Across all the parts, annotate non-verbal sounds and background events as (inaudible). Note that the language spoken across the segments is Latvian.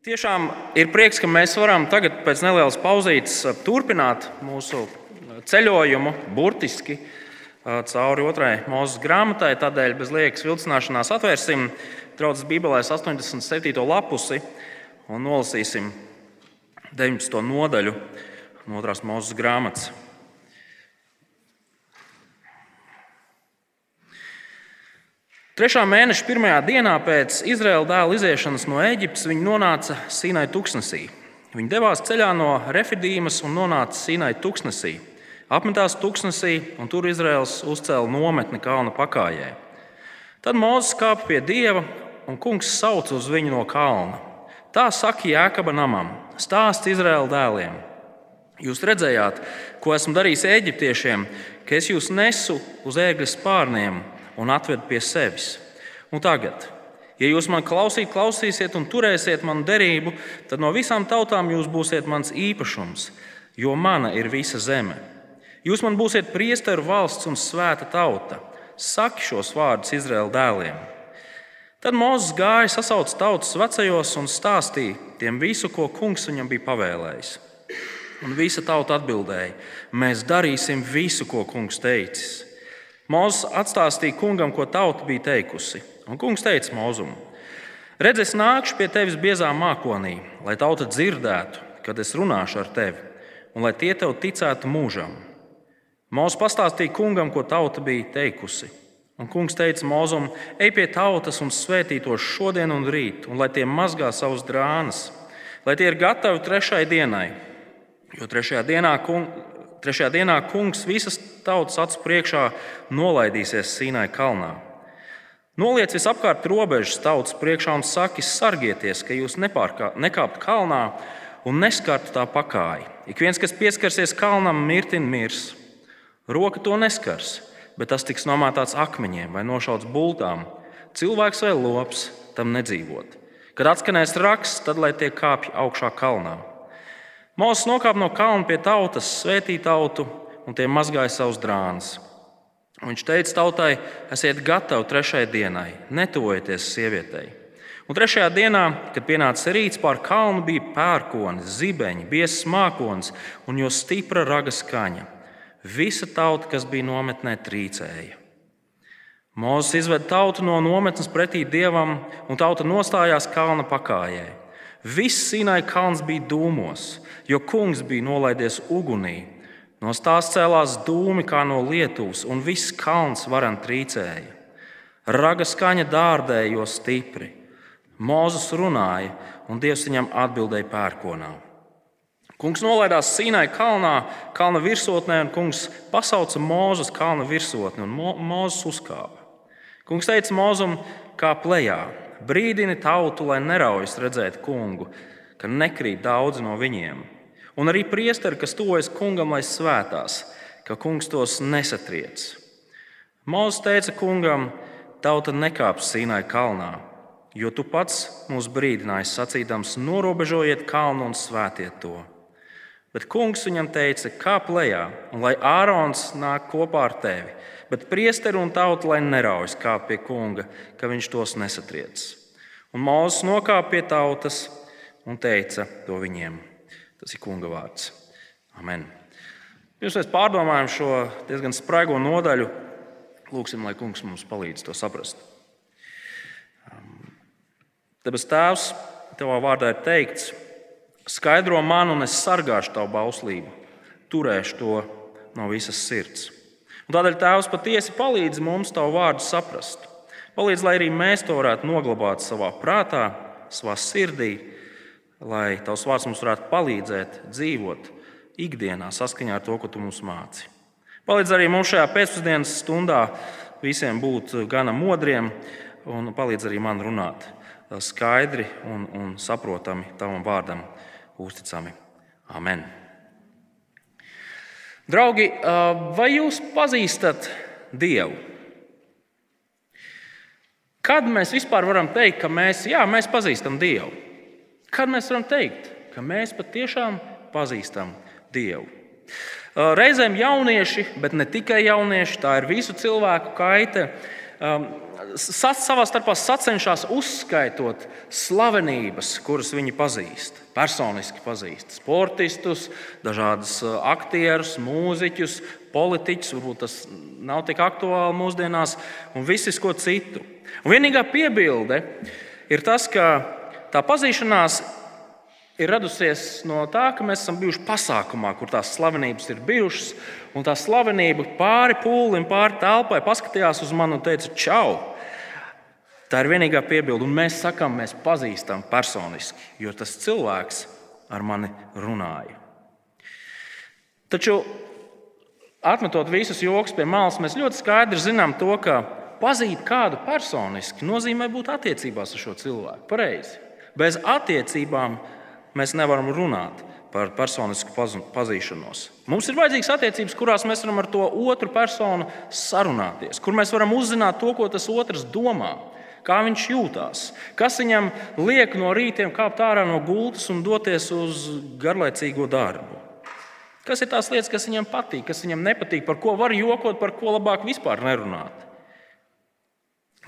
Tiešām ir prieks, ka mēs varam tagad pēc nelielas pauzītes turpināt mūsu ceļojumu burtiski cauri otrai mūzes grāmatai. Tādēļ bez liekas vilcināšanās atvērsim draudzes Bībelēs 87. lapusi un nolasīsim 19. nodaļu no otrās mūzes grāmatas. Trešā mēneša pirmajā dienā pēc Izraēla dēla iziešanas no Eģiptes viņi nonāca Sīnai tuksnesī. Viņi devās ceļā no Refidīmas un nonāca Sīnai tuksnesī. Apmetās tuksnesī, un tur Izraels uzcēla nometni kalna pakājē. Tad Mozus kāpa pie dieva, un kungs sauc uz viņu no kalna. Tā saka Jēkaba namam, stāsts Izraēla dēliem. Jūs redzējāt, ko esmu darījis eģiptiešiem, ka es jūs nesu uz ēgļa spārniem un atved pie sevis. Un tagad, ja jūs man klausīt, klausīsiet un turēsiet manu derību, tad no visām tautām jūs būsiet mans īpašums, jo mana ir visa zeme. Jūs man būsiet priesteru valsts un svēta tauta. Saki šos vārdus Izraēla dēliem. Tad Mozus gāja, sasauca tautas vecajos un stāstīja tiem visu, ko kungs viņam bija pavēlējis. Un visa tauta atbildēja: Mēs darīsim visu, ko kungs teicis. Mozus atstāstīja kungam, ko tauta bija teikusi. Un kungs teica Mozum: Redz, es nākšu pie tevis biezā mākonī, lai tauta dzirdētu, kad es runāšu ar tevi, un lai tie tev ticētu mūžam. Mozus pastāstīja kungam, ko tauta bija teikusi. Un kungs teica Mozum: Ej pie tautas un svētī tos šodien un rīt, un lai tie mazgā savus drānas, lai tie ir gatavi trešai dienai. Jo trešajā dienā Trešajā dienā kungs visas tautas acu priekšā nolaidīsies Sīnai kalnā. Noliec visapkārt robežas tautas priekšā un saki, sargieties, ka jūs nekāptu kalnā un neskartu tā pakāpi. Ik viens, kas pieskarsies kalnam, mirtin mirs. Roka to neskars, bet tas tiks nomētāts akmeņiem vai nošauts bultām. Cilvēks vai lops tam nedzīvot. Kad atskanēs raksts, tad lai tie kāpj augšā kalnā. Mozus nokāpa no kalna pie tautas, svētīja tautu un tie mazgāja savus drānas. Viņš teica tautai, esiet gatavi trešajai dienai, netuvojieties sievietei. Un trešajā dienā, kad pienāca rīts, pār kalnu bija pērkons, zibeņi, biezs mākons un jo stipra raga skaņa. Visa tauta, kas bija nometnē, trīcēja. Mozus izved tautu no nometnes pretī dievam, un tauta nostājās kalna pakājai. Viss Sinai kalns bija dūmos, jo kungs bija nolaidies ugunī. No tās cēlās dūmi kā no lietuvas, un viss kalns varan trīcēja. Raga skaņa dārdēja jo stipri. Mozus runāja, un Dievs viņam atbildēja pērkonā. Kungs nolaidās Sīnai kalnā, kalna virsotnē, un kungs pasauca Mozus kalna virsotni, un Mo, Mozus uzkāpa. Kungs teica Mozum, kā plējā, brīdini tautu, lai neraujas redzēt kungu, ka nekrīt daudz no viņiem. Un arī priesteri, kas tuvojas kungam, lai svētās, ka kungs tos nesatriec. Mozus teica kungam, tauta nekāps Sīnai kalnā, jo tu pats mūs brīdināji sacīdams, norobežojiet kalnu un svētiet to. Bet kungs viņam teica, kāp lejā, un lai Ārons nāk kopā ar tevi, bet priesteri un tauta, lai neraujas kāp pie kunga, ka viņš tos nesatriec. Un Mozus nokāpa pie tautas un teica to viņiem. Tas ir kunga vārds. Amen. Pirms mēs pārdomājam šo diezgan spraigo nodaļu, lūgsim, lai kungs mums palīdz to saprast. Debes Tēvs, Tavā vārdā ir teikts, skaidro man, un es sargāšu Tavu bauslību, turēšu to no visas sirds. Un tādēļ Tēvs patiesi palīdz mums Tavu vārdu saprast. Palīdz, lai arī mēs to varētu noglabāt savā prātā, savā sirdī, lai Tavs vārds mums varētu palīdzēt dzīvot ikdienā saskaņā ar to, ko Tu mums māci. Palīdz arī mums šajā pēcpusdienas stundā visiem būt gana modriem un palīdz arī man runāt skaidri un, un saprotami Tavam vārdam, uzticami. Amen! Draugi, vai jūs pazīstat Dievu? Kad mēs vispār varam teikt, ka mēs, jā, mēs pazīstam Dievu? Kad mēs varam teikt, ka mēs patiešām pazīstam Dievu? Reizēm jaunieši, bet ne tikai jaunieši, tā ir visu cilvēku kaita, savā starpā sacenšas uzskaitot slavenības, kuras viņi pazīst, personiski pazīst. Sportistus, dažādus uh, aktierus, mūziķus, politiķus, varbūt tas nav tik aktuāli mūsdienās, un visu ko citu. Un vienīgā piebilde ir tas, ka tā pazīšanās ir radusies no tā, ka mēs esam bijuši pasākumā, kur tās slavenības ir bijušas. Un tā slavenība pāri pūlim, pāri telpai paskatījās uz mani un teica, čau! Tā ir vienīgā piebilde, un mēs sakām, mēs pazīstam personiski, jo tas cilvēks ar mani runāja. Taču, atmetot visus joks pie malas, mēs ļoti skaidri zinām to, ka pazīt kādu personiski nozīmē būt attiecībās ar šo cilvēku. Pareizi. Bez attiecībām mēs nevaram runāt par personisku pazīšanos. Mums ir vajadzīgas attiecības, kurās mēs varam ar to otru personu sarunāties, kur mēs varam uzzināt to, ko tas otrs domā, kā viņš jūtas, kas viņam liek no rītiem kāpt ārā no gultas un doties uz garlaicīgo darbu. Kas ir tās lietas, kas viņam patīk, kas viņam nepatīk, par ko var jokot, par ko labāk vispār nerunāt?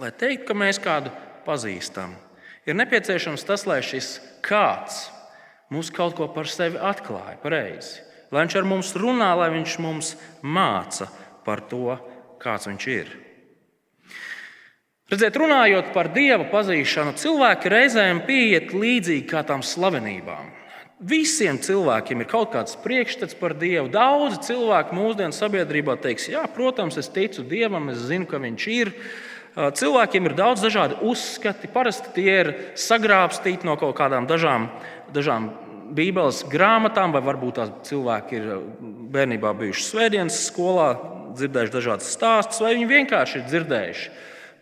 Lai teiktu, ka mēs kādu pazīstam, ir nepieciešams tas, lai šis kāds mums kaut ko par sevi atklāja pareizi. Lai viņš ar mums runā, lai viņš mums māca par to, kāds viņš ir. Redziet, runājot par dieva pazīšanu, cilvēki reizēm pieiet līdzīgi kā tām slavenībām. Visiem cilvēkiem ir kaut kāds priekšstats par Dievu. Daudzi cilvēki mūsdienu sabiedrībā teiks, jā, protams, es ticu Dievam, es zinu, ka Viņš ir. Cilvēkiem ir daudz dažādu uzskati. Parasti tie ir sagrābstīti no kaut kādām dažām, dažām Bībeles grāmatām, vai varbūt tās cilvēki ir bērnībā bijuši svētdienas skolā, dzirdējuši dažādas stāstus, vai viņi vienkārši ir dzirdējuši.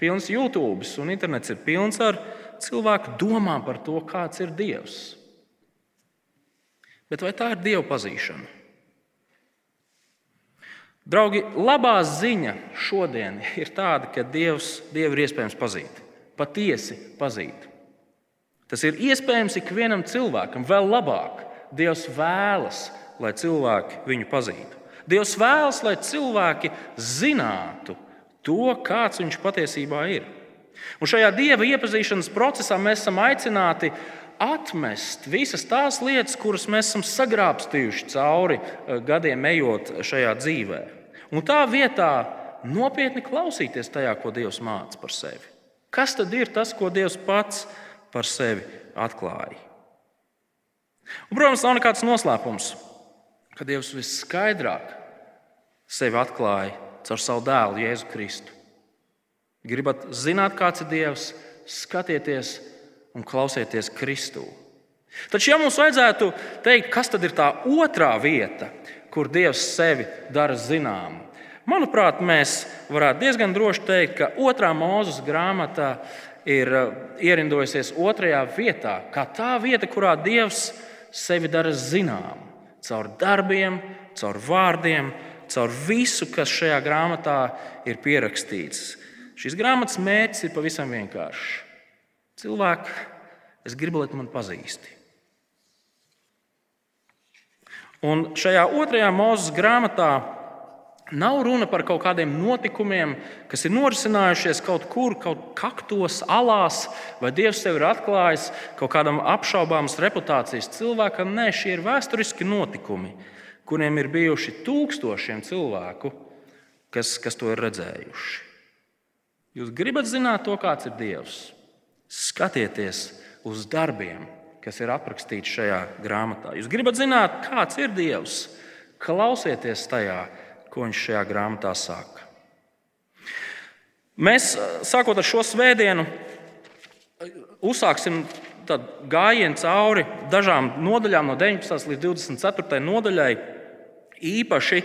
Pilns YouTube un internets ir pilns ar cilvēku domām par to, kāds ir Dievs. Bet vai tā ir Dieva pazīšana? Draugi, labā ziņa šodien ir tāda, ka Dievs, Dievu ir iespējams pazīt, patiesi pazīt. Tas ir iespējams ikvienam cilvēkam, vēl labāk. Dievs vēlas, lai cilvēki viņu pazītu. Dievs vēlas, lai cilvēki zinātu to, kāds viņš patiesībā ir. Un šajā dieva iepazīšanas procesā mēs esam aicināti atmest visas tās lietas, kuras mēs esam sagrābstījuši cauri eh, gadiem, ejot šajā dzīvē. Un tā vietā nopietni klausīties tajā, ko Dievs māca par sevi. Kas tad ir tas, ko Dievs pats par sevi atklāja. Un, protams, nav nekāds noslēpums, ka Dievs visskaidrāk sevi atklāja caur savu dēlu, Jēzu Kristu. Gribat zināt, kāds ir Dievs, skatieties un klausieties Kristū. Taču, ja mums vajadzētu teikt, kas tad ir tā otrā vieta, kur Dievs sevi dara zināmu, manuprāt, mēs varētu diezgan droši teikt, ka otrā mūzes grāmatā ir uh, ierindojusies otrajā vietā, kā tā vieta, kurā Dievs sevi dara zinām. Caur darbiem, caur vārdiem, caur visu, kas šajā grāmatā ir pierakstīts. Šīs grāmatas mērķis ir pavisam vienkāršs. Cilvēki, es gribu, lai man pazīsti. Un šajā otrajā mūzes grāmatā Nav runa par kaut kādiem notikumiem, kas ir norisinājušies kaut kur, kaut kaktos, alās, vai Dievs sev ir atklājis kaut kādam apšaubāmas reputācijas cilvēkam. Nē, šie ir vēsturiski notikumi, kuriem ir bijuši tūkstošiem cilvēku, kas, kas to ir redzējuši. Jūs gribat zināt to, kāds ir Dievs? Skatieties uz darbiem, kas ir aprakstīti šajā grāmatā. Jūs gribat zināt, kāds ir Dievs? Klausieties tajā! ko viņš šajā grāmatā saka. Mēs, sākot ar šo svētdienu, uzsāksim gājienu cauri dažām nodaļām, no 19. līdz 24. nodaļai. Īpaši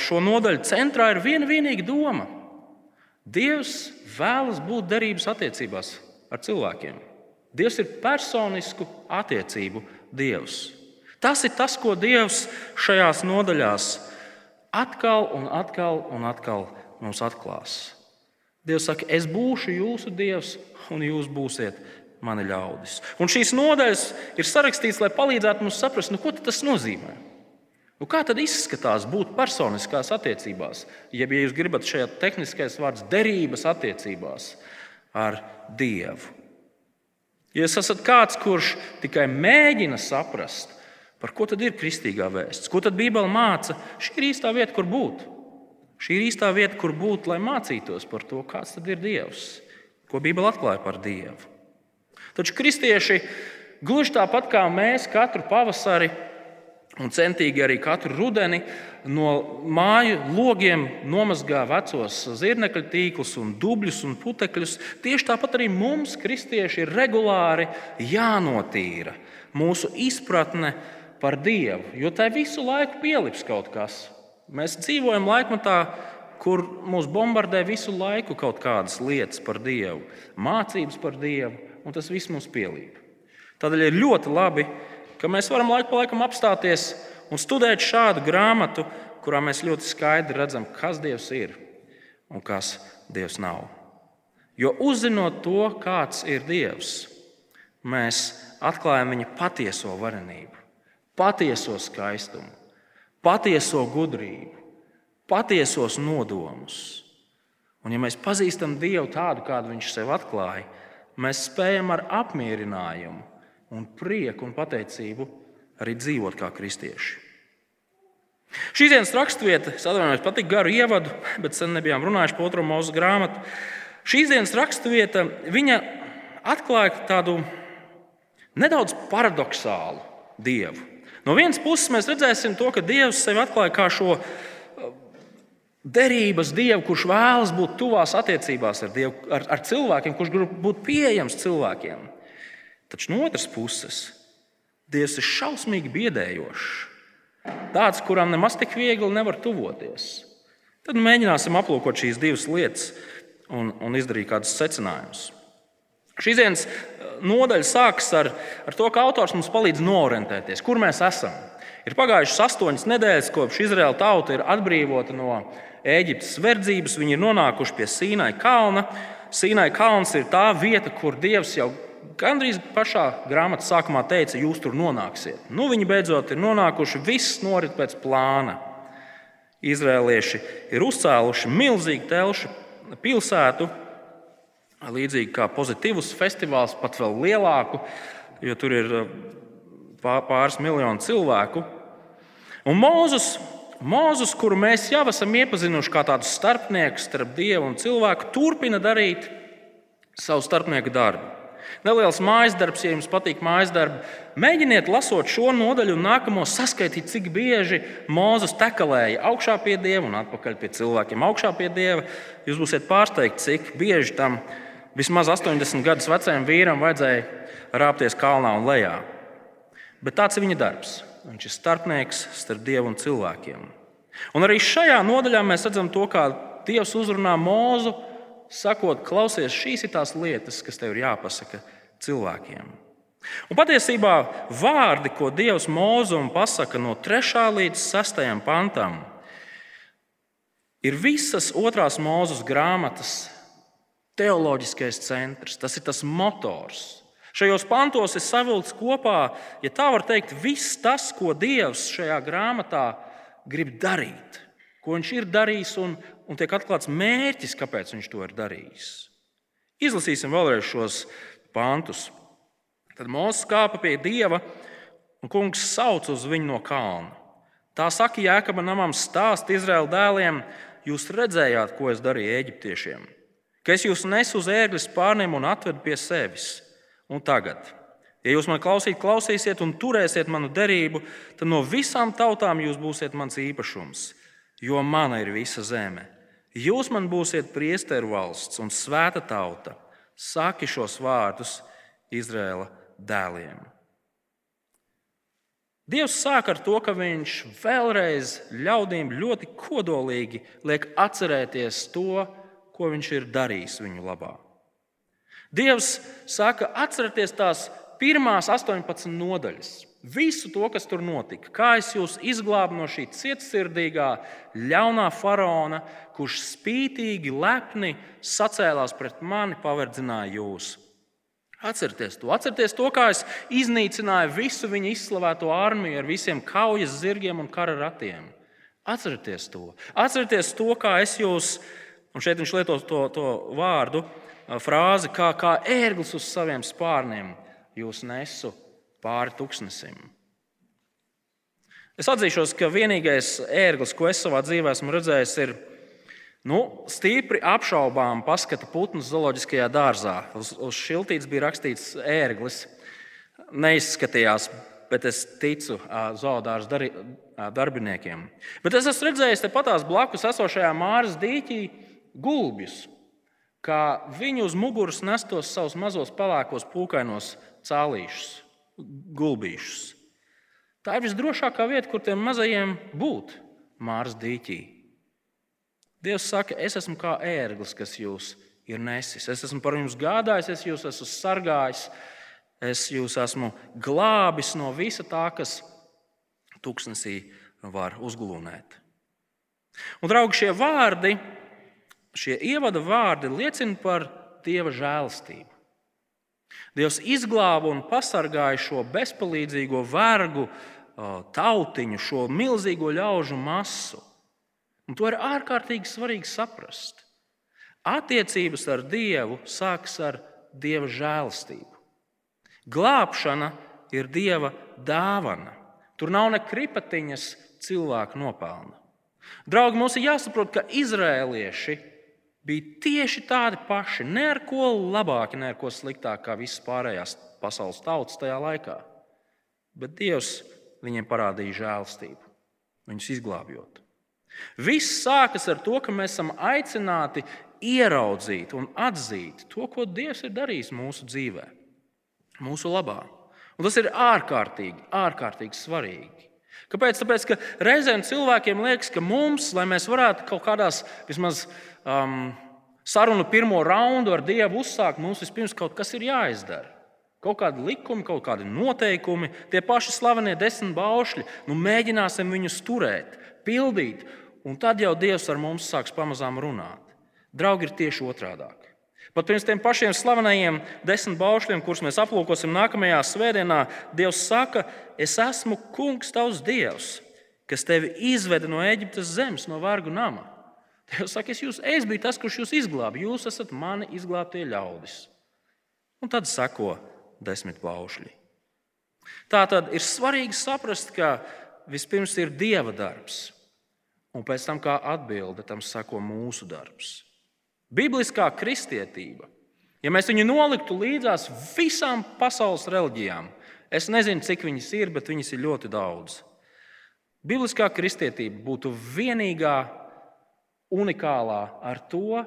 šo nodaļu centrā ir viena vienīga doma. Dievs vēlas būt derības attiecībās ar cilvēkiem. Dievs ir personisku attiecību Dievs. Tas ir tas, ko Dievs šajās nodaļās atkal un atkal un atkal mums atklās. Dievs saka, es būšu jūsu dievs, un jūs būsiet mani ļaudis. Un šīs nodaļas ir sarakstītas, lai palīdzētu mums saprast, nu, ko tas nozīmē. Nu, kā tad izskatās būt personiskās attiecībās, jeb, ja jūs gribat šajā tehniskais vārds, derības attiecībās ar Dievu? Ja jūs esat kāds, kurš tikai mēģina saprast, par ko tad ir kristīgā vēsts, ko tad Bībele māca, šī ir īstā vieta, kur būt. Šī ir īstā vieta, kur būt, lai mācītos par to, kāds tad ir Dievs, ko Bībele atklāja par Dievu. Taču kristieši, gluži tāpat kā mēs, katru pavasari un centīgi arī katru rudeni no māju logiem nomazgā vecos zirnekļu tīklus, un dubļus un putekļus. Tieši tāpat arī mums, kristieši, ir regulāri jānotīra mūsu izpratne par Dievu, jo tai visu laiku pielips kaut kas. Mēs dzīvojam laikmatā, kur mūs bombardē visu laiku kaut kādas lietas par Dievu, mācības par Dievu, un tas viss mums pielīp. Tādēļ ir ļoti labi, ka mēs varam laiku pa laikam apstāties un studēt šādu grāmatu, kurā mēs ļoti skaidri redzam, kas Dievs ir un kas Dievs nav. Jo uzzinot to, kāds ir Dievs, mēs atklājam viņa patieso varenību, patieso skaistumu, patieso gudrību, patiesos nodomus. Un, ja mēs pazīstam Dievu tādu, kādu Viņš sev atklāja, mēs spējam ar apmierinājumu un prieku un pateicību arī dzīvot kā kristieši. Šīs dienas raksturvieta, atvainojos, patīk garu ievadu, bet sen nebijām runājuši par otro mūzu grāmatu. Šīs dienas raksturvieta atklāja tādu nedaudz paradoxālu dievu. No vienas puses mēs redzēsim to, ka Dievs sevi atklāja kā šo uh, derības dievu, kurš vēlas būt tuvās attiecībās ar, dievu, ar, ar cilvēkiem, kurš grib būt pieejams cilvēkiem. Taču no otras puses, Dievs ir šausmīgi biedējošs. Tāds, kuram nemaz tik viegli nevar tuvoties. Tad mēģināsim aplūkot šīs divas lietas un, un izdarīt kādus secinājumus. Šīs dienas eh, nodaļa sākas ar, ar to, ka autors mums palīdz norientēties, kur mēs esam. Ir pagājušas astoņas nedēļas, kopš Izraēla tauta ir atbrīvota no Eģiptes verdzības. Viņi ir nonākuši pie Sīnai kalna. Sīnai kalns ir tā vieta, kur Dievs jau gandrīz pašā grāmatas sākumā teica, jūs tur nonāksiet. Nu, viņi beidzot ir nonākuši, viss norit pēc plāna. Izrēlieši ir uzcēluši milzīgu telšu pilsētu, līdzīgi kā pozitīvs festivāls, pat vēl lielāku, jo tur ir uh, pāris miljonu cilvēku. Un Mozus, Mozus, kuru mēs jau esam iepazinuši kā tādu starpnieku starp dievu un cilvēku, turpina darīt savu starpnieku darbu. Neliels mājas darbs, ja jums patīk mājas darbi. Mēģiniet, lasot šo nodaļu un nākamo, saskaitīt, cik bieži Mozus tekalēja augšā pie dieva un atpakaļ pie cilvēkiem. Augšā pie dieva jūs būsiet pārsteigti, cik bieži tam vismaz 80 gadus vecajam vīram vajadzēja rāpties kalnā un lejā. Bet tāds ir viņa darbs. Viņš ir starpnieks starp dievu un cilvēkiem. Un arī šajā nodaļā mēs redzam to, kā Dievs uzrunā Mūzu sakot, klausies, šīs ir tās lietas, kas tev ir jāpasaka cilvēkiem. Un patiesībā vārdi, ko Dievs mūzum pasaka no 3. līdz 6. pantam, ir visas otrās mūzes grāmatas teoloģiskais centrs. Tas ir tas motors. Šajos pantos ir savilkts kopā, ja tā var teikt, viss tas, ko Dievs šajā grāmatā grib darīt, ko Viņš ir darījis un, un tiek atklāts mērķis, kāpēc viņš to ir darījis. Izlasīsim vēlreiz šos pantus. Tad Mozus kāpa pie dieva, un kungs sauc uz viņu no kalna. Tā saka, Jēkabam namam stāst Izraēla dēliem, jūs redzējāt, ko es darīju eģiptiešiem. Ka es jūs nesu uz ērgļa spārniem un atvedu pie sevis. Un tagad, ja jūs man klausīt, klausīsiet un turēsiet manu derību, tad no visām tautām jūs būsiet mans īpašums, jo mana ir visa zeme. Jūs man būsiet priesteru valsts un svēta tauta. Saki šos vārdus Izraēla dēliem. Dievs sāk ar to, ka viņš vēlreiz ļaudīm ļoti kodolīgi liek atcerēties to, ko viņš ir darījis viņu labā. Dievs saka, atcerieties tās pirmās 18 nodaļas. Visu to, kas tur notika, kā es jūs izglābu no šī cietsirdīgā, ļaunā faraona, kurš spītīgi, lepni sacēlās pret mani, paverdzināja jūs. Atcerieties to, atcerieties to, kā es iznīcināju visu viņa izslavēto armiju ar visiem kaujas zirgiem un kara ratiem. Atcerieties to, atcerieties to, kā es jūs, un šeit viņš lieto to, to vārdu, frāzi, kā, kā ērglis uz saviem spārniem, jūs nesu pāri tūkstnesim. Es atzīšos, ka vienīgais ērglis, ko es savā dzīvē esmu redzējis, ir nu, stipri apšaubām paskata putns zooloģiskajā dārzā. Uz, uz šiltītes bija rakstīts ērglis. Neizskatījās, bet es ticu zoodārza dar, darbiniekiem. Bet es esmu redzējis tepatās blakus esošajā māras dīķī gulbjus, kā viņi uz muguras nestos savus mazos pelēkos pūkainos cālīšus, gulbīšus. Tā ir visdrošākā vieta, kur tiem mazajiem būt Māras dīķī. Dievs saka, es esmu kā ērglis, kas jūs ir nesis. Es esmu par jums gādājis, es jūs esmu sargājis, es jūs esmu glābis no visa tā, kas tūkstnesī var uzglūnēt. Un, draugi, šie vārdi, šie ievada vārdi liecina par Dieva žēlastību. Dievs izglāba un pasargāja šo bezpalīdzīgo vergu tautiņu, šo milzīgo ļaužu masu. Un to ir ārkārtīgi svarīgi saprast. Attiecības ar Dievu sākas ar Dieva žēlastību. Glābšana ir Dieva dāvana. Tur nav ne kripatiņas cilvēku nopelna. Draugi, mums ir jāsaprot, ka izrēlieši bija tieši tādi paši, ne ar ko labāki, ne ar ko sliktāki kā visas pārējās pasaules tautas tajā laikā. Bet Dievs viņiem parādīja žēlstību, viņus izglābjot. Viss sākas ar to, ka mēs esam aicināti ieraudzīt un atzīt to, ko Dievs ir darījis mūsu dzīvē, mūsu labā. Un tas ir ārkārtīgi, ārkārtīgi svarīgi. Kāpēc? Tāpēc, ka reizēm cilvēkiem liekas, ka mums, lai mēs varētu kaut kādās vismaz um, sarunu pirmo raundu ar Dievu uzsākt, mums vispirms kaut kas ir jāizdara. Kaut kādi likumi, kaut kādi noteikumi, tie paši slavenie desmit baušļi. Nu, mēģināsim viņus turēt, pildīt, un tad jau Dievs ar mums sāks pamazām runāt. Draugi ir tieši otrādi. Pat pirms tiem pašiem slavenajiem desmit baušļiem, kurus mēs aplūkosim nākamajā svētdienā, Dievs saka, es esmu kungs, tavs dievs, kas tevi izveda no Eģiptes zemes, no vārgu nama. Dievs saka, es, jūs, es biju tas, kurš jūs izglāba. Jūs esat mani izglābtie ļaudis. Un tad sako desmit paušļi. Tā tad ir svarīgi saprast, ka vispirms ir dieva darbs, un pēc tam kā atbilde tam sako mūsu darbs. Bibliskā kristietība, ja mēs viņu noliktu līdzās visām pasaules reliģijām, es nezinu, cik viņas ir, bet viņas ir ļoti daudz. Bibliskā kristietība būtu vienīgā unikālā ar to,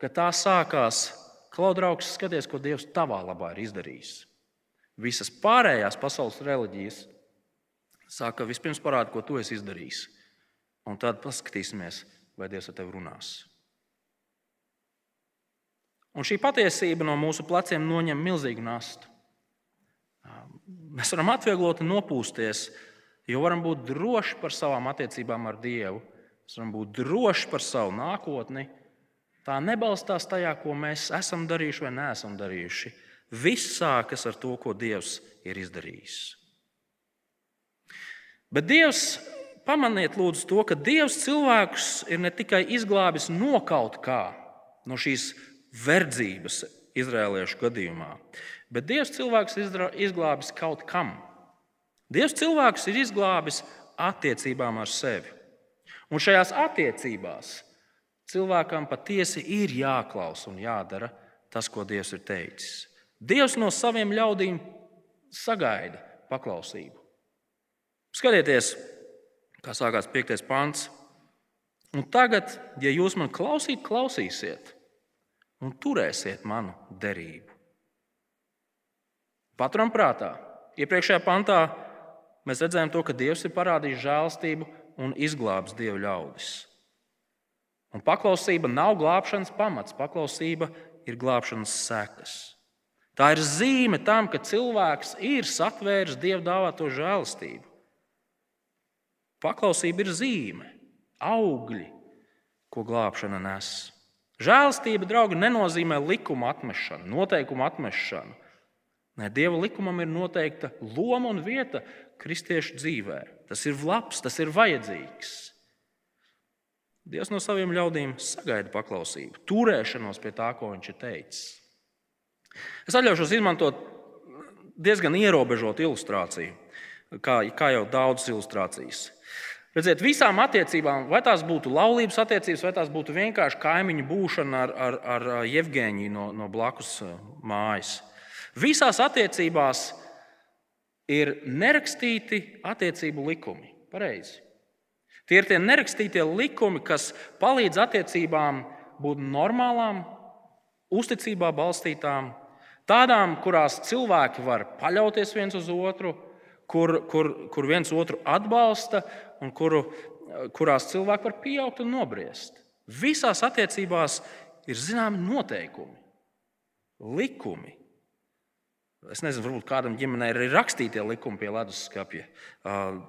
ka tā sākās Klaudraugs, skaties, ko Dievs tavā labā ir izdarījis. Visas pārējās pasaules reliģijas saka, vispirms parāda, ko tu esi izdarījis. Un tad paskatīsimies, vai Dievs ar tevi runās. Un šī patiesība no mūsu pleciem noņem milzīgu nastu. Mēs varam atvieglot un nopūsties, jo varam būt droši par savām attiecībām ar Dievu Mēs varam būt droši par savu nākotni. Tā nebalstās tajā, ko mēs esam darījuši vai neesam darījuši. Viss sākas ar to, ko Dievs ir izdarījis. Bet Dievs, pamaniet lūdzu to, ka Dievs cilvēkus ir ne tikai izglābis no kaut kā, no šīs verdzības izrēliešu gadījumā, bet Dievs cilvēkus izglābis kaut kam. Dievs cilvēkus ir izglābis attiecībām ar sevi. Un šajās attiecībās cilvēkam patiesi ir jāklausa un jādara tas, ko Dievs ir teicis. Dievs no saviem ļaudīm sagaida paklausību. Skatieties, kā sākās 5. pāns. Un tagad, ja jūs man klausīt, klausīsiet un turēsiet manu derību. Paturam prātā, iepriekšējā pantā mēs redzējām to, ka Dievs ir parādījis žēlstību un izglābs dievu ļaudis. Un paklausība nav glābšanas pamats, paklausība ir glābšanas sekas. Tā ir zīme tam, ka cilvēks ir satvēris dievu dāvāto žēlastību. Paklausība ir zīme, augļi, ko glābšana nes. Žēlastība, draugi, nenozīmē likuma atmešanu, noteikumu atmešanu. Nē, Dieva likumam ir noteikta loma un vieta kristiešu dzīvē. Tas ir labs, tas ir vajadzīgs. Dievs no saviem ļaudīm sagaida paklausību, turēšanos pie tā, ko viņš ir teicis. Es atļaušos izmantot diezgan ierobežotu ilustrāciju, kā, kā jau daudzas ilustrācijas. Redziet, visām attiecībām, vai tās būtu laulības attiecības, vai tās būtu vienkārši kaimiņu būšana ar, ar, ar Jevģēniju no, no blakus uh, mājas. Visās attiecībās ir nerakstīti attiecību likumi. Pareizi. Tie ir tie nerakstītie likumi, kas palīdz attiecībām būt normālām, uzticībā balstītām, tādām, kurās cilvēki var paļauties viens uz otru, kur, kur, kur viens otru atbalsta un kuru, kurās cilvēki var pieaugt un nobriest. Visās attiecībās ir zināmi noteikumi, likumi. Es nezinu, varbūt kādam ģimenei ir rakstītie likumi pie leduskapja.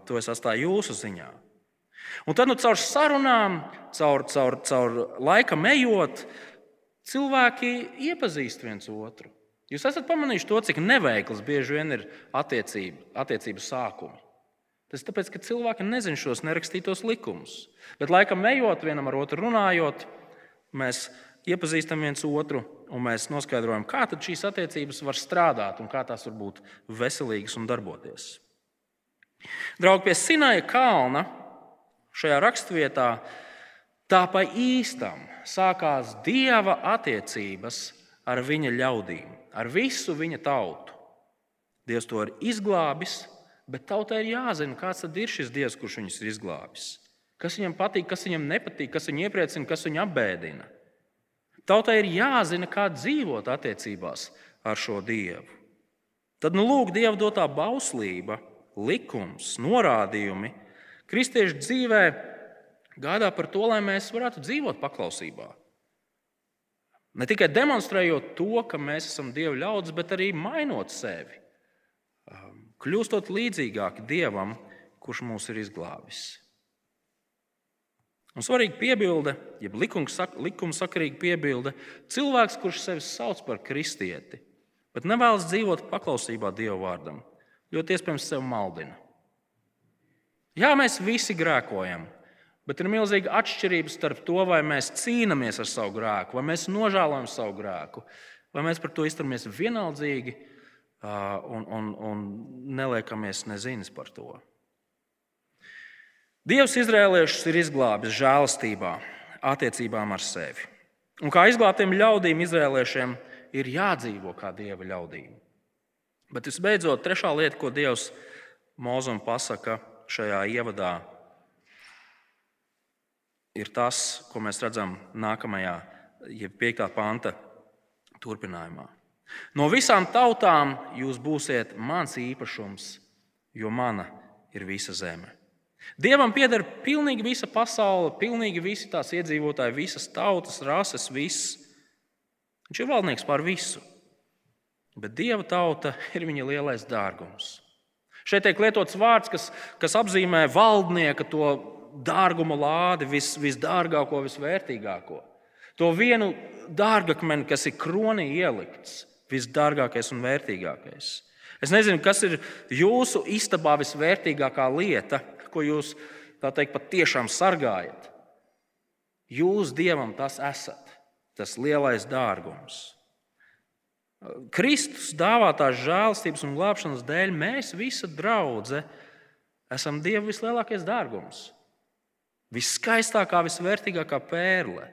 To es atstāju jūsu ziņā. Un tad nu, caur sarunām, caur, caur, caur laika ejot, cilvēki iepazīst viens otru. Jūs esat pamanījuši to, cik neveikls bieži vien ir attiecība, attiecību sākumi. Tas tāpēc, ka cilvēki nezina šos nerakstītos likumus. Bet laikam ejot, vienam ar otru runājot, mēs iepazīstam viens otru un mēs noskaidrojam, kā šīs attiecības var strādāt un kā tās var būt veselīgas un darboties. Draugi pie Sinaja kalna šajā raksturvietā tā pa īstam sākās dieva attiecības ar viņa ļaudīm, ar visu viņa tautu. Dievs to ir izglābis, Bet tautai ir jāzina, kāds ir šis dievs, kurš viņus ir izglābis. Kas viņam patīk, kas viņam nepatīk, kas viņu iepriecina, kas viņu apbēdina. Tautai ir jāzina, kā dzīvot attiecībās ar šo dievu. Tad, nu, lūk, dieva dotā bauslība, likums, norādījumi kristiešu dzīvē gādā par to, lai mēs varētu dzīvot paklausībā. Ne tikai demonstrējot to, ka mēs esam Dieva ļaudis, bet arī mainot sevi kļūstot līdzīgāki Dievam, kurš mūs ir izglābis. Un svarīga piebilde, jeb likumsakarīga piebilde, cilvēks, kurš sevi sauc par kristieti, bet nevēlas dzīvot paklausībā Dieva vārdam, ļoti iespējams sevi maldina. Jā, mēs visi grēkojam, bet ir milzīga atšķirība starp to, vai mēs cīnāmies ar savu grēku, vai mēs nožēlojam savu grēku, vai mēs par to izturamies vienaldzīgi un, un, un neliekamies nezinis par to. Dievs izrēliešus ir izglābis žēlastībā, attiecībām ar sevi. Un kā izglābtiem ļaudīm, izrēliešiem ir jādzīvo kā dieva ļaudīm. Bet visbeidzot, trešā lieta, ko Dievs Mozum pasaka šajā ievadā, ir tas, ko mēs redzam nākamajā, jeb 5. panta turpinājumā. No visām tautām jūs būsiet mans īpašums, jo mana ir visa zeme. Dievam pieder pilnīgi visa pasaule, pilnīgi visi tās iedzīvotāji, visas tautas, rases, viss. Viņš ir valdnieks pār visu. Bet Dieva tauta (laughs) ir viņa lielais dārgums. Šeit tiek lietots vārds, kas, kas apzīmē valdnieka to dārguma lādi, vis, visdārgāko, visvērtīgāko. To vienu dārgakmeni, kas ir kronī ielikts visdārgākais un vērtīgākais. Es nezinu, kas ir jūsu istabā visvērtīgākā lieta, ko jūs teikt, patiešām sargājat. Jūs dievam tas esat, tas lielais dārgums. Kristus dāvātās žēlstības un glābšanas dēļ mēs, visa draudzene, esam Dieva vislielākais dārgums. Viskaistākā, visvērtīgākā pērle.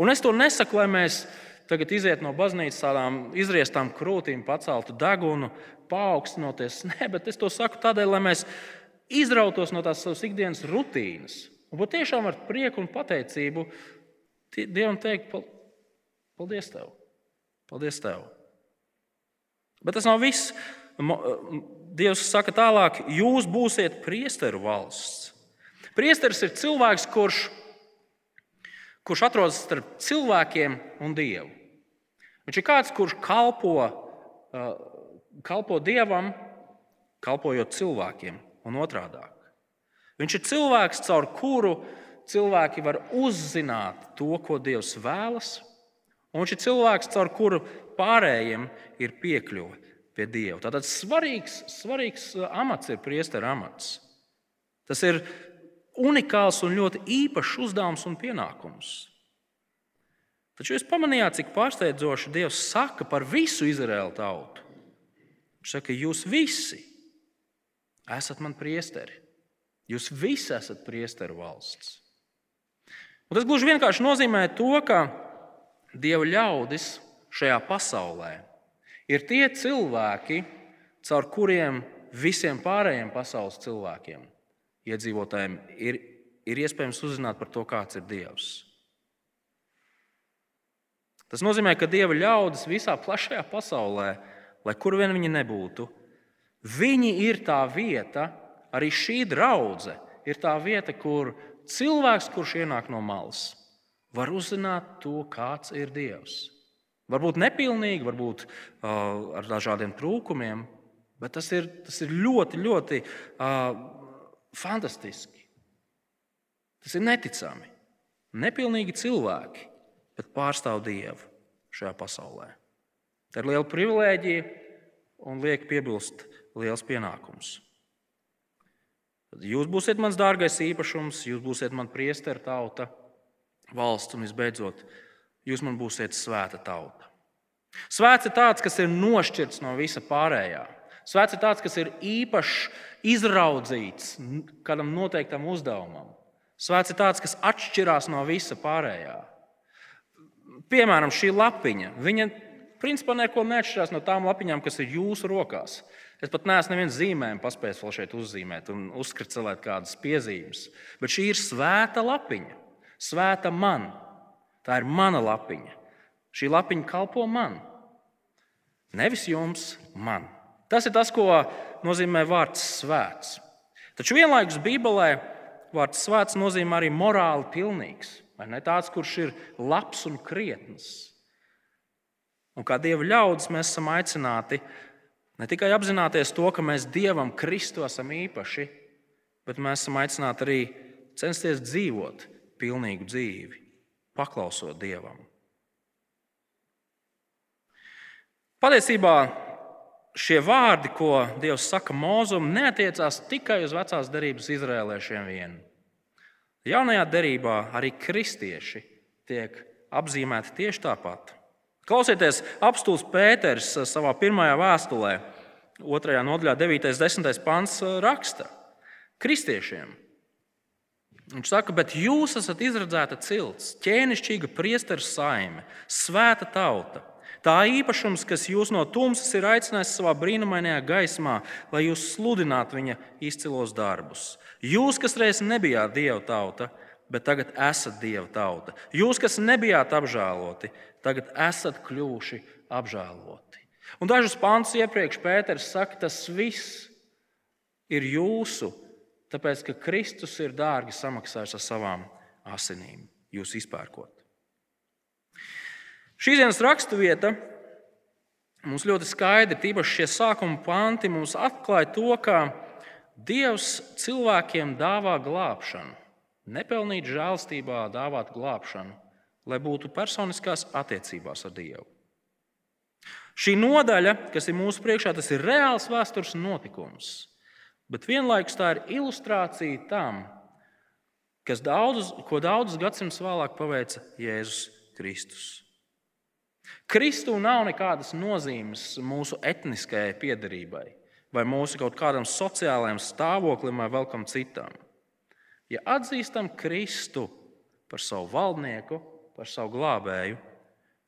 Un es to nesaku, lai mēs tagad iziet no baznīcas tādām izriestām krūtīm, paceltu degunu, paaugstinoties. (laughs) Nē, bet es to saku tādēļ, lai mēs izrautos no tās savas ikdienas rutīnas. Un patiešām ar prieku un pateicību Dievam teikt, paldies tev! Paldies tev! Bet tas nav viss. Dievs saka tālāk, jūs būsiet priesteru valsts. Priesteris ir cilvēks, kurš, kurš atrodas starp cilvēkiem un Dievu. Viņš ir kāds, kurš kalpo, uh, kalpo dievam, kalpojot cilvēkiem un otrādi. Viņš ir cilvēks, caur kuru cilvēki var uzzināt to, ko Dievs vēlas, un viņš ir cilvēks, caur kuru pārējiem ir piekļuve pie Dieva. Tātad svarīgs, svarīgs amats ir priestera amats. Tas ir unikāls un ļoti īpašs uzdevums un pienākums. Taču jūs pamanījāt, cik pārsteidzoši Dievs saka par visu Izraēlu tautu. Viņš saka, jūs visi esat man priesteri. Jūs visi esat priesteru valsts. Un tas gluži vienkārši nozīmē to, ka Dieva ļaudis šajā pasaulē ir tie cilvēki, caur kuriem visiem pārējiem pasaules cilvēkiem, iedzīvotājiem, ir, ir iespējams uzzināt par to, kāds ir Dievs. Tas nozīmē, ka Dieva ļaudis visā plašajā pasaulē, lai kur vien viņi nebūtu, viņi ir tā vieta, arī šī draudzene ir tā vieta, kur cilvēks, kurš ienāk no malas, var uzzināt to, kāds ir Dievs. Varbūt nepilnīgi, varbūt uh, ar dažādiem trūkumiem, bet tas ir, tas ir ļoti, ļoti uh, fantastiski. Tas ir neticami. Nepilnīgi cilvēki, bet pārstāv Dievu šajā pasaulē. Tā ir liela privilēģija un liek piebilst liels pienākums. Tad jūs būsiet mans dārgais īpašums, jūs būsiet man priestera tauta, valsts un visbeidzot, jūs man būsiet svēta tauta. Svēts ir tāds, kas ir nošķirts no visa pārējā. Svēts ir tāds, kas ir īpaši izraudzīts kādam noteiktam uzdevumam. Svēts ir tāds, kas atšķirās no visa pārējā. Piemēram, šī lapiņa. Viņa principā neko neatšķirās no tām lapiņām, kas ir jūsu rokās. Es pat neesmu nevienu zīmējumu paspējis vēl šeit uzzīmēt un uzskricēt kādas piezīmes. Bet šī ir svēta lapiņa. Svēta man. Tā ir mana lapiņa. Šī lapiņa kalpo man. Nevis jums, man. Tas ir tas, ko nozīmē vārds svēts. Taču vienlaikus Bībelē vārds svēts nozīmē arī morāli pilnīgs. Vai ne tāds, kurš ir labs un krietns. Un kā dieva ļaudis mēs esam aicināti ne tikai apzināties to, ka mēs Dievam Kristu esam īpaši, bet mēs esam aicināti arī censties dzīvot pilnīgu dzīvi, paklausot Dievam. Patiesībā šie vārdi, ko Dievs saka Mozum, neatiecās tikai uz vecās derības izrēlēšiem vien. Jaunajā derībā arī kristieši tiek apzīmēti tieši tāpat. Klausieties, apstults Pēters savā pirmajā vēstulē, 2. nodaļā, 9. un 10. pants raksta kristiešiem. Viņš saka, bet jūs esat izredzēta cilts, ķēnišķīga priesteru saime, svēta tauta. Tā īpašums, kas jūs no tumsas ir aicinājis savā brīnumainajā gaismā, lai jūs sludinātu viņa izcilos darbus. Jūs, kas reiz nebijāt dieva tauta, bet tagad esat dieva tauta. Jūs, kas nebijāt apžēloti, tagad esat kļuvuši apžēloti. Un dažus pantus iepriekš Pēters saka, tas viss ir jūsu Tāpēc, ka Kristus ir dārgi samaksājis ar savām asinīm, jūs izpērkot. Šīs dienas raksturvieta mums ļoti skaidri, tīpaši šie sākuma panti, mums atklāja to, ka Dievs cilvēkiem dāvā glābšanu, nepelnīt žēlstībā dāvāt glābšanu, lai būtu personiskās attiecībās ar Dievu. Šī nodaļa, kas ir mūsu priekšā, tas ir reāls vēstures notikums bet vienlaikus tā ir ilustrācija tam, daudzus, ko daudzus gadsimtus vēlāk paveica Jēzus Kristus. Kristū nav nekādas nozīmes mūsu etniskajai piedarībai, vai mūsu kaut kādam sociālajam stāvoklim, vai vēl kam citam. Ja atzīstam Kristu par savu valdnieku, par savu glābēju,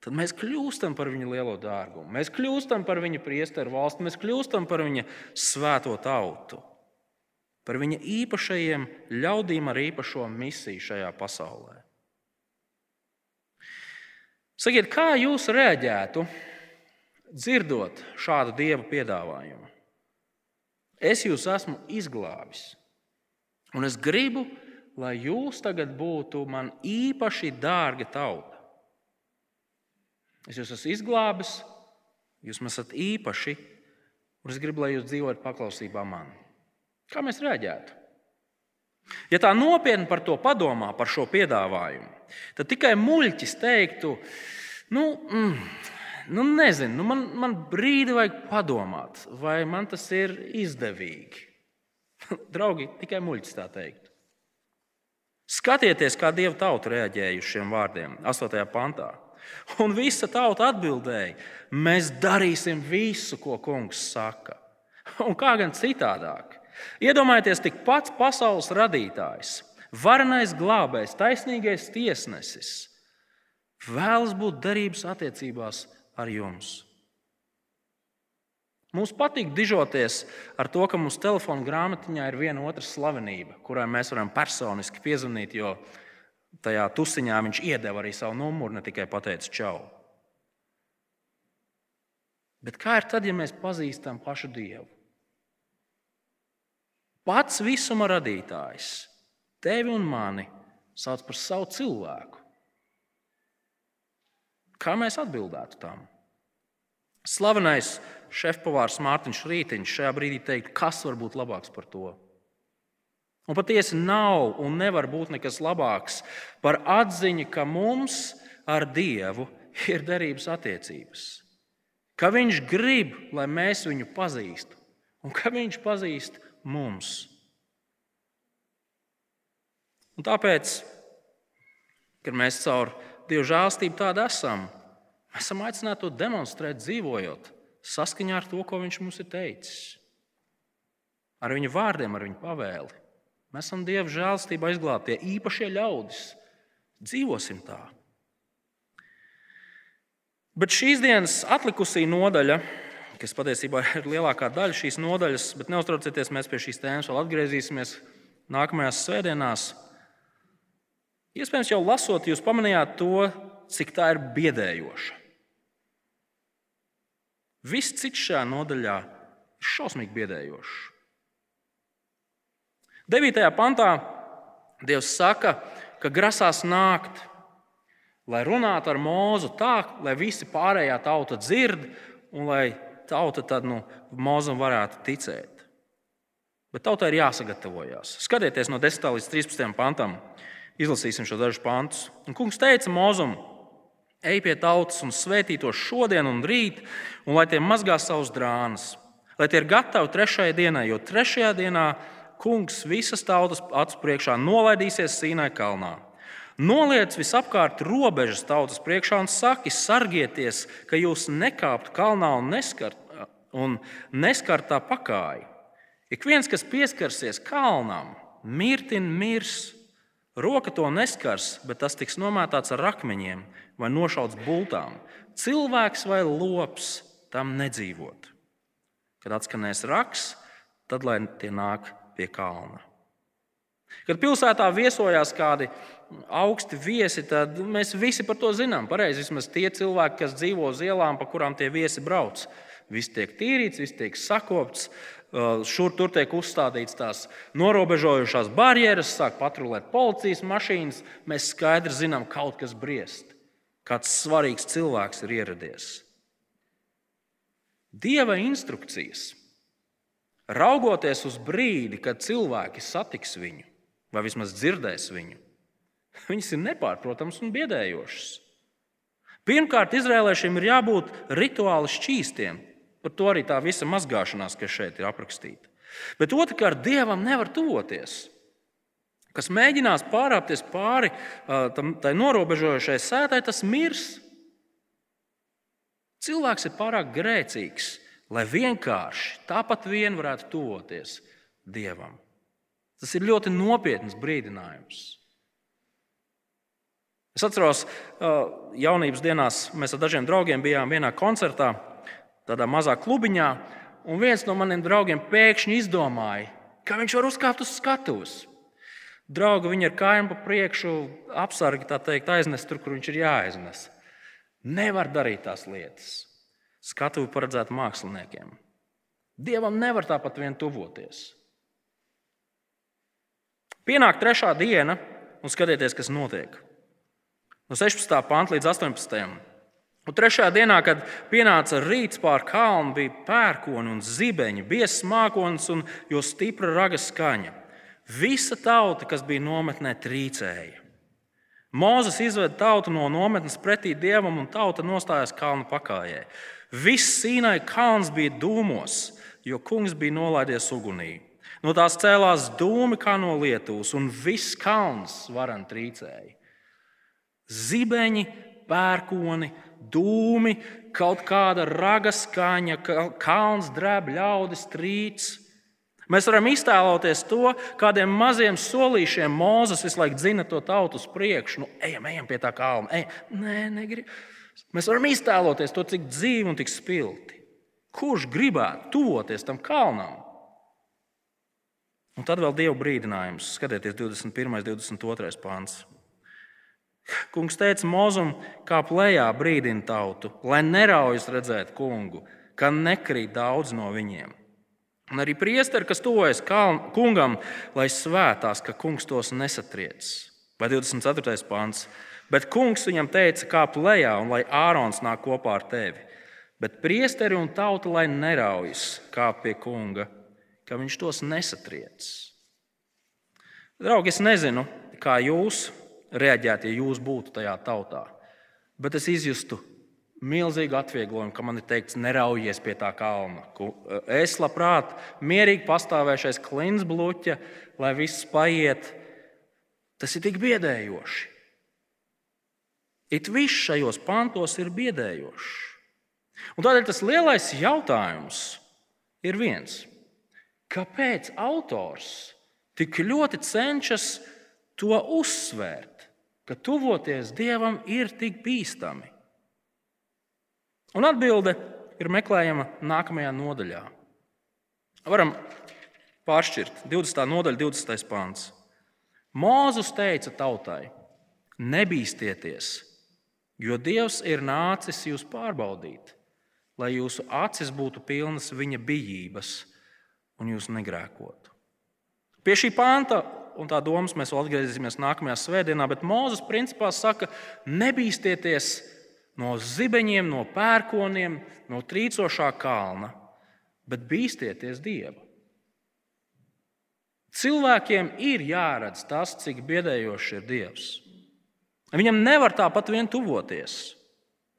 tad mēs kļūstam par viņa lielo dārgumu. Mēs kļūstam par viņa priesteru valsti, mēs kļūstam par viņa svēto tautu par viņa īpašajiem ļaudīm ar īpašo misiju šajā pasaulē. Sakiet, kā jūs reaģētu, dzirdot šādu dievu piedāvājumu? Es jūs esmu izglābis, un es gribu, lai jūs tagad būtu man īpaši dārga tauta. Es jūs esmu izglābis, jūs man esat īpaši, un es gribu, lai jūs dzīvojat paklausībā manai. Kā mēs reaģētu? Ja tā nopietni par to padomā, par šo piedāvājumu, tad tikai muļķis teiktu, nu, mm, Nu, nezinu, nu man, man brīdi vajag padomāt, vai man tas ir izdevīgi. (laughs) Draugi, tikai muļķis tā teikt. Skatieties, kā Dieva tauta reaģēja uz šiem vārdiem, 8. pantā. Un visa tauta atbildēja: Mēs darīsim visu, ko kungs saka. Un kā gan citādāk? Iedomājieties, tik pats pasaules radītājs, varenais glābējs, taisnīgais tiesnesis vēlas būt derības attiecībās ar jums. Mums patīk dižoties ar to, ka mūsu telefona grāmatiņā ir viena otra slavenība, kurai mēs varam personiski piezvanīt, jo tajā tusiņā viņš iedeva arī savu numuru, ne tikai pateica čau. Bet kā ir tad, ja mēs pazīstam pašu Dievu? Pats visuma radītājs tevi un mani sauc par savu cilvēku. Kā mēs atbildētu tam? Slavenais šefpavārs Mārtiņš Rītiņš šajā brīdī teikt, kas var būt labāks par to? Un patiesi nav un nevar būt nekas labāks par atziņu, ka mums ar Dievu ir derības attiecības. Ka Viņš grib, lai mēs viņu pazīstam, un ka Viņš pazīst mums. Un tāpēc, kad mēs caur Dieva žēlstību tādu esam, Mēs esam aicināti to demonstrēt, dzīvojot saskaņā ar to, ko Viņš mums ir teicis. Ar Viņa vārdiem, ar Viņa pavēli. Mēs esam Dieva žēlstībā izglābtie, īpašie ļaudis. Dzīvosim tā. Bet šīs dienas atlikusī nodaļa, kas patiesībā (laughs) ir lielākā daļa šīs nodaļas, bet neuztraucieties, mēs pie šīs tēmas vēl atgriezīsimies nākamajās svētdienās. Iespējams, jau lasot, jūs pamanījāt to, cik tā ir biedējoša. Viss cits šajā nodaļā ir šausmīgi biedējošs. 9. pantā Dievs saka, ka grasās nākt, lai runātu ar mūzu tā, lai visi pārējā tauta dzird un lai tauta tad nu, mūzam varētu ticēt. Bet tautai ir jāsagatavojas. Skatieties no 10. līdz 13. pantam. Izlasīsim šo dažus pantus. Un kungs teica mūzum, Ej pie tautas un svētī to šodien un rīt, un lai tie mazgā savus drānas, lai tie ir gatavi trešajai dienai, jo trešajā dienā kungs visas tautas acu priekšā nolaidīsies Sīnai kalnā. Noliec visapkārt robežas tautas priekšā un saki, sargieties, ka jūs nekāptu kalnā un neskart, un neskart tā pakāpi. Ik viens, kas pieskarsies kalnam, mirtin mirs. Roka to neskars, bet tas tiks nomētāts ar akmeņiem vai nošauts bultām. Cilvēks vai lops tam nedzīvot. Kad atskanēs raks, tad lai tie nāk pie kalna. Kad pilsētā viesojās kādi augsti viesi, tad mēs visi par to zinām. Pareizi, vismaz tie cilvēki, kas dzīvo uz ielām, pa kurām tie viesi brauc. Viss tiek tīrīts, viss tiek sakopts, uh, šur tur tiek uzstādīts tās norobežojošās barjeras, sāk patrulēt policijas mašīnas. Mēs skaidri zinām, ka kaut kas briest kāds svarīgs cilvēks ir ieradies. Dieva instrukcijas, raugoties uz brīdi, kad cilvēki satiks viņu, vai vismaz dzirdēs viņu, (laughs) viņas ir nepārprotamas un biedējošas. Pirmkārt, izrēlēšiem ir jābūt rituāli šķīstiem. Par to arī tā visa mazgāšanās, kas šeit ir aprakstīta. Bet otrkārt, dievam nevar tuvoties kas mēģinās pārāpties pāri tai norobežojošai sētai, tas mirs. Cilvēks ir pārāk grēcīgs, lai vienkārši tāpat vien varētu tuvoties Dievam. Tas ir ļoti nopietns brīdinājums. Es atceros, jaunības dienās mēs ar dažiem draugiem bijām vienā koncertā, tādā mazā klubiņā, un viens no maniem draugiem pēkšņi izdomāja, ka viņš var uzkāpt uz skatuves. Draugi viņu ar kājām pa priekšu, apsargi teikt, aiznest tur, kur viņš ir jāaiznes. Nevar darīt tās lietas. Skatuvi paredzēta māksliniekiem. Dievam nevar tāpat vien tuvoties. Pienāk trešā diena, un skatieties, kas notiek. No 16. panta līdz 18. Un trešajā dienā, kad pienāca rīts pāri kalnu, bija pērkoni un zibeņi, biezs mākslinieks un jo stipra raga skaņa. Visa tauta, kas bija nometnē, trīcēja. Mūzes izved tautu no nometnes pretī dievam, un tauta nostājās kalnu pakājē. Viss Sīnai kalns bija dūmos, jo kungs bija nolaidies ugunī. No tās cēlās dūmi kā no lietuvas, un viss kalns varan trīcēja. Zibeņi, pērkoni, dūmi, kaut kāda raga skaņa, kalns drēb, ļaudis trīc. Mēs varam iztēloties to, kādiem maziem solīšiem Mozus visu laiku dzina to tautu uz priekšu. Nu, ejam, ejam pie tā kalna. Ejam. Nē, negrib. Mēs varam iztēloties to, cik dzīvi un cik spilgti. Kurš gribētu tuvoties tam kalnam? Un tad vēl Dieva brīdinājums. Skatieties, 21. un 22. pāns. Kungs teica Mozum, kā plējā brīdina tautu, lai neraujas redzēt kungu, ka nekrīt daudz no viņiem. Un arī priesteri, kas tuvojas kungam, lai svētās, ka kungs tos nesatriec. Vai 24. pāns. Bet kungs viņam teica, kā plējā, un lai Ārons nāk kopā ar tevi. Bet priesteri un tauta, lai neraujas kā pie kunga, ka viņš tos nesatriec. Draugi, es nezinu, kā jūs reaģētu, ja jūs būtu tajā tautā. Bet es izjustu milzīgu atvieglojumu, ka man ir teikts, neraujies pie tā kalna. Es labprāt, mierīgi pastāvēšais klints bluķa, lai viss paiet. Tas ir tik biedējoši. It viss šajos pantos ir biedējošs. Un tādēļ tas lielais jautājums ir viens. Kāpēc autors tik ļoti cenšas to uzsvērt, ka tuvoties Dievam ir tik bīstami? Un atbilde ir meklējama nākamajā nodaļā. Varam pāršķirt 20. nodaļa, 20. pāns. Mūzus teica tautai: Nebīsties, jo Dievs ir nācis jūs pārbaudīt, lai jūsu acis būtu pilnas viņa bijības un jūs negrēkotu. Pie šī panta un tā domas mēs vēl atgriezīsimies nākamajā svētdienā, bet Mozus principā saka, nebīsties no zibeņiem, no pērkoniem, no trīcošā kalna, bet bīsties Dieva. Cilvēkiem ir jāredz tas, cik biedējošs ir Dievs. Viņam nevar tāpat vien tuvoties.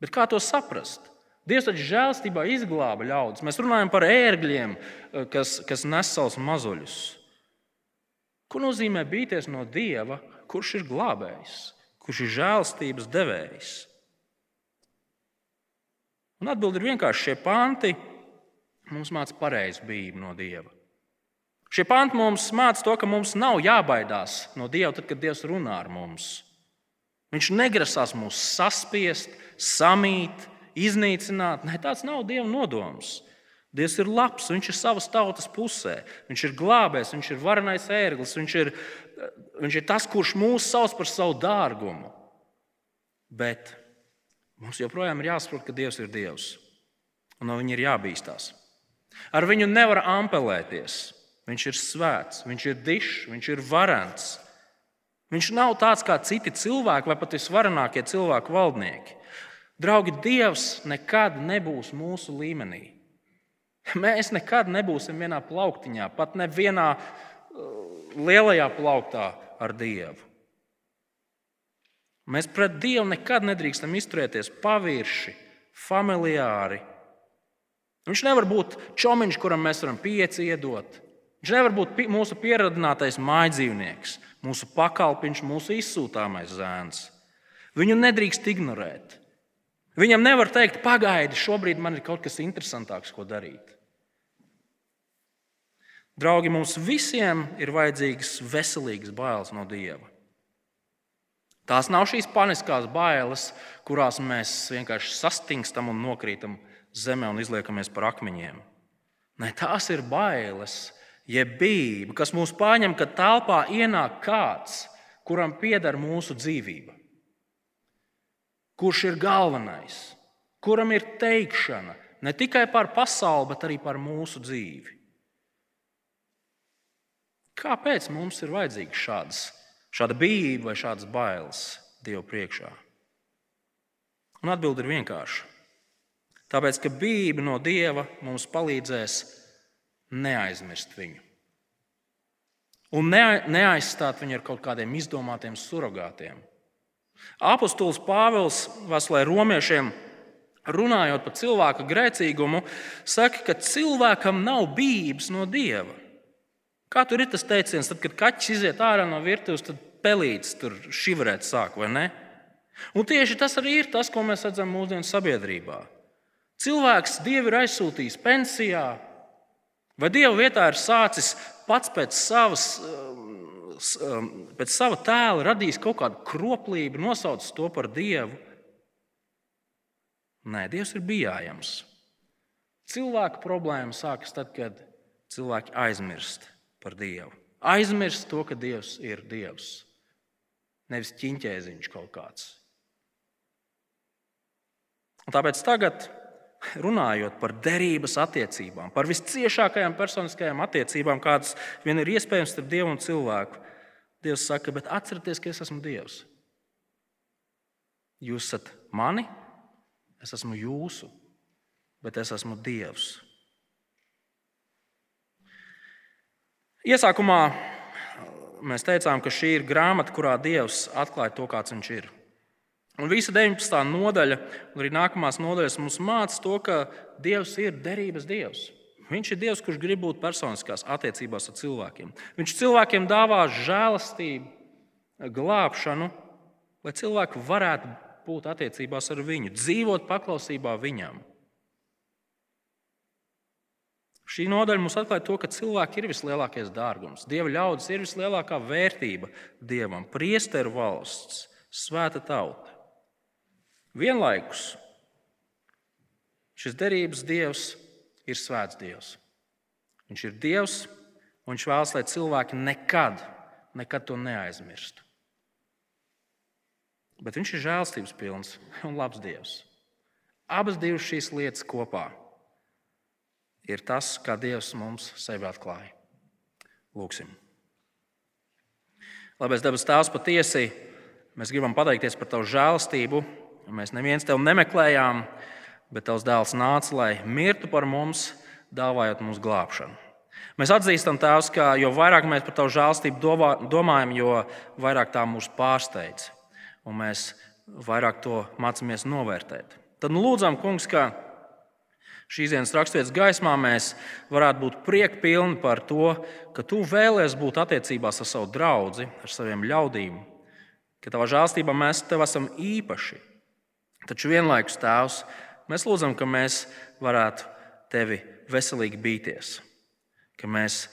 Bet kā to saprast? Dievs taču žēlstībā izglāba ļaudis. Mēs runājam par ērgļiem, kas, kas nes savus mazuļus. Ko nozīmē bīties no Dieva, kurš ir glābējs, kurš ir žēlstības devējs? Un atbildi ir vienkārši šie panti mums māca pareizu bību no Dieva. Šie panti mums māca to, ka mums nav jābaidās no Dieva, tad, kad Dievs runā ar mums. Viņš negrasās mūs saspiest, samīt, iznīcināt. Nē, tāds nav Dieva nodoms. Dievs ir labs, viņš ir savas tautas pusē. Viņš ir glābējs, viņš ir varenais ērglis, viņš ir, viņš ir tas, kurš mūs sauc par savu dārgumu. Bet mums joprojām ir jāsaprot, ka Dievs ir Dievs un no viņa ir jābīstās. Ar viņu nevar ampelēties. Viņš ir svēts, viņš ir dišs, viņš ir varants. Viņš nav tāds kā citi cilvēki, vai pat visvarenākie cilvēku valdnieki. Draugi, Dievs nekad nebūs mūsu līmenī. (laughs) Mēs nekad nebūsim vienā plauktiņā, pat ne vienā uh, lielajā plauktā ar Dievu. Mēs pret Dievu nekad nedrīkstam izturēties pavirši, familiāri. Viņš nevar būt čomiņš, kuram mēs varam pieci iedot. Viņš nevar būt mūsu pieradinātais mājdzīvnieks, mūsu pakalpiņš, mūsu izsūtāmais zēns. Viņu nedrīkst ignorēt. Viņam nevar teikt, pagaidi, šobrīd man ir kaut kas interesantāks, ko darīt. Draugi, mums visiem ir vajadzīgas veselīgas bailes no Dieva. Tās nav šīs paniskās bailes, kurās mēs vienkārši sastingstam un nokrītam zemē un izliekamies par akmeņiem. Nē, tās ir bailes, jeb bība, kas mūs pārņem, kad telpā ienāk kāds, kuram pieder mūsu dzīvība. Kurš ir galvenais, kuram ir teikšana ne tikai par pasauli, bet arī par mūsu dzīvi. Kāpēc mums ir vajadzīgs šāds, šāda bijība vai šādas bailes Dievu priekšā? Un atbilde ir vienkārša. Tāpēc, ka bijība no Dieva mums palīdzēs neaizmirst viņu. Un neaizstāt viņu ar kaut kādiem izdomātiem surrogātiem. Apostols Pāvils Vaslē romiešiem runājot par cilvēka grēcīgumu, saka, ka cilvēkam nav bijības no dieva. Kā tur ir tas teiciens, tad, kad kaķis iziet ārā no virtuves, tad pelīts tur šivrēt sāk, vai ne? Un tieši tas arī ir tas, ko mēs redzam mūsdienu sabiedrībā. Cilvēks Dievu ir aizsūtījis pensijā, vai Dieva vietā ir sācis pats pēc savas Um, pēc sava tēla radījis kaut kādu kroplību, nosaucis to par dievu. Nē, Dievs ir bijājams. Cilvēka problēma sākas tad, kad cilvēki aizmirst par Dievu. Aizmirst to, ka Dievs ir Dievs, nevis ķīņķēziņš kaut kāds. Un tāpēc tagad, runājot par derības attiecībām, par visciešākajām personiskajām attiecībām, kādas vien ir iespējams starp Dievu un cilvēku, Dievs saka, bet atcerieties, ka es esmu Dievs. Jūs esat mani, es esmu jūsu, bet es esmu Dievs. Iesākumā mēs teicām, ka šī ir grāmata, kurā Dievs atklāja to, kāds viņš ir. Un visa 19. nodaļa, un arī nākamās nodaļas mums māca to, ka Dievs ir derības Dievs. Viņš ir Dievs, kurš grib būt personiskās attiecībās ar cilvēkiem. Viņš cilvēkiem dāvā žēlastību, glābšanu, lai cilvēki varētu būt attiecībās ar viņu, dzīvot paklausībā viņam. Šī nodaļa mums atklāja to, ka cilvēki ir vislielākais dārgums. Dieva ļaudis ir vislielākā vērtība dievam, priesteru valsts, svēta tauta. Vienlaikus šis derības dievs ir svēts Dievs. Viņš ir Dievs, un Viņš vēlas, lai cilvēki nekad, nekad to neaizmirstu. Bet Viņš ir žēlstības pilns un labs Dievs. Abas šīs lietas kopā ir tas, kā Dievs mums sevi atklāja. Lūksim. Labais dabas tēvs, patiesi mēs gribam pateikties par tavu žēlastību. Mēs neviens tevi nemeklējām, bet tavs dēls nāca, lai mirtu par mums, dāvājot mums glābšanu. Mēs atzīstam, Tēvs, ka jo vairāk mēs par Tavu žēlstību domājam, jo vairāk tā mūs pārsteidz, un mēs vairāk to mācāmies novērtēt. Tad nu, lūdzam, Kungs, ka šīs dienas raksturvietas gaismā mēs varētu būt priekpilni par to, ka Tu vēlēsies būt attiecībās ar savu draugu, ar saviem ļaudīm, ka Tavā žēlstībā mēs Tev esam īpaši. Taču vienlaikus, Tēvs, Mēs lūdzam, ka mēs varētu tevi veselīgi bīties, ka mēs,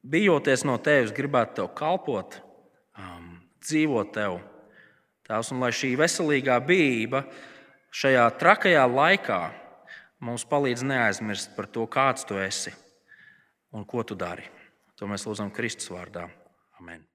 bijoties no tevis, gribētu tev kalpot, um, dzīvot tev. Tās, un lai šī veselīgā bijība šajā trakajā laikā mums palīdz neaizmirst par to, kāds tu esi un ko tu dari. To mēs lūdzam Kristus vārdā. Amen.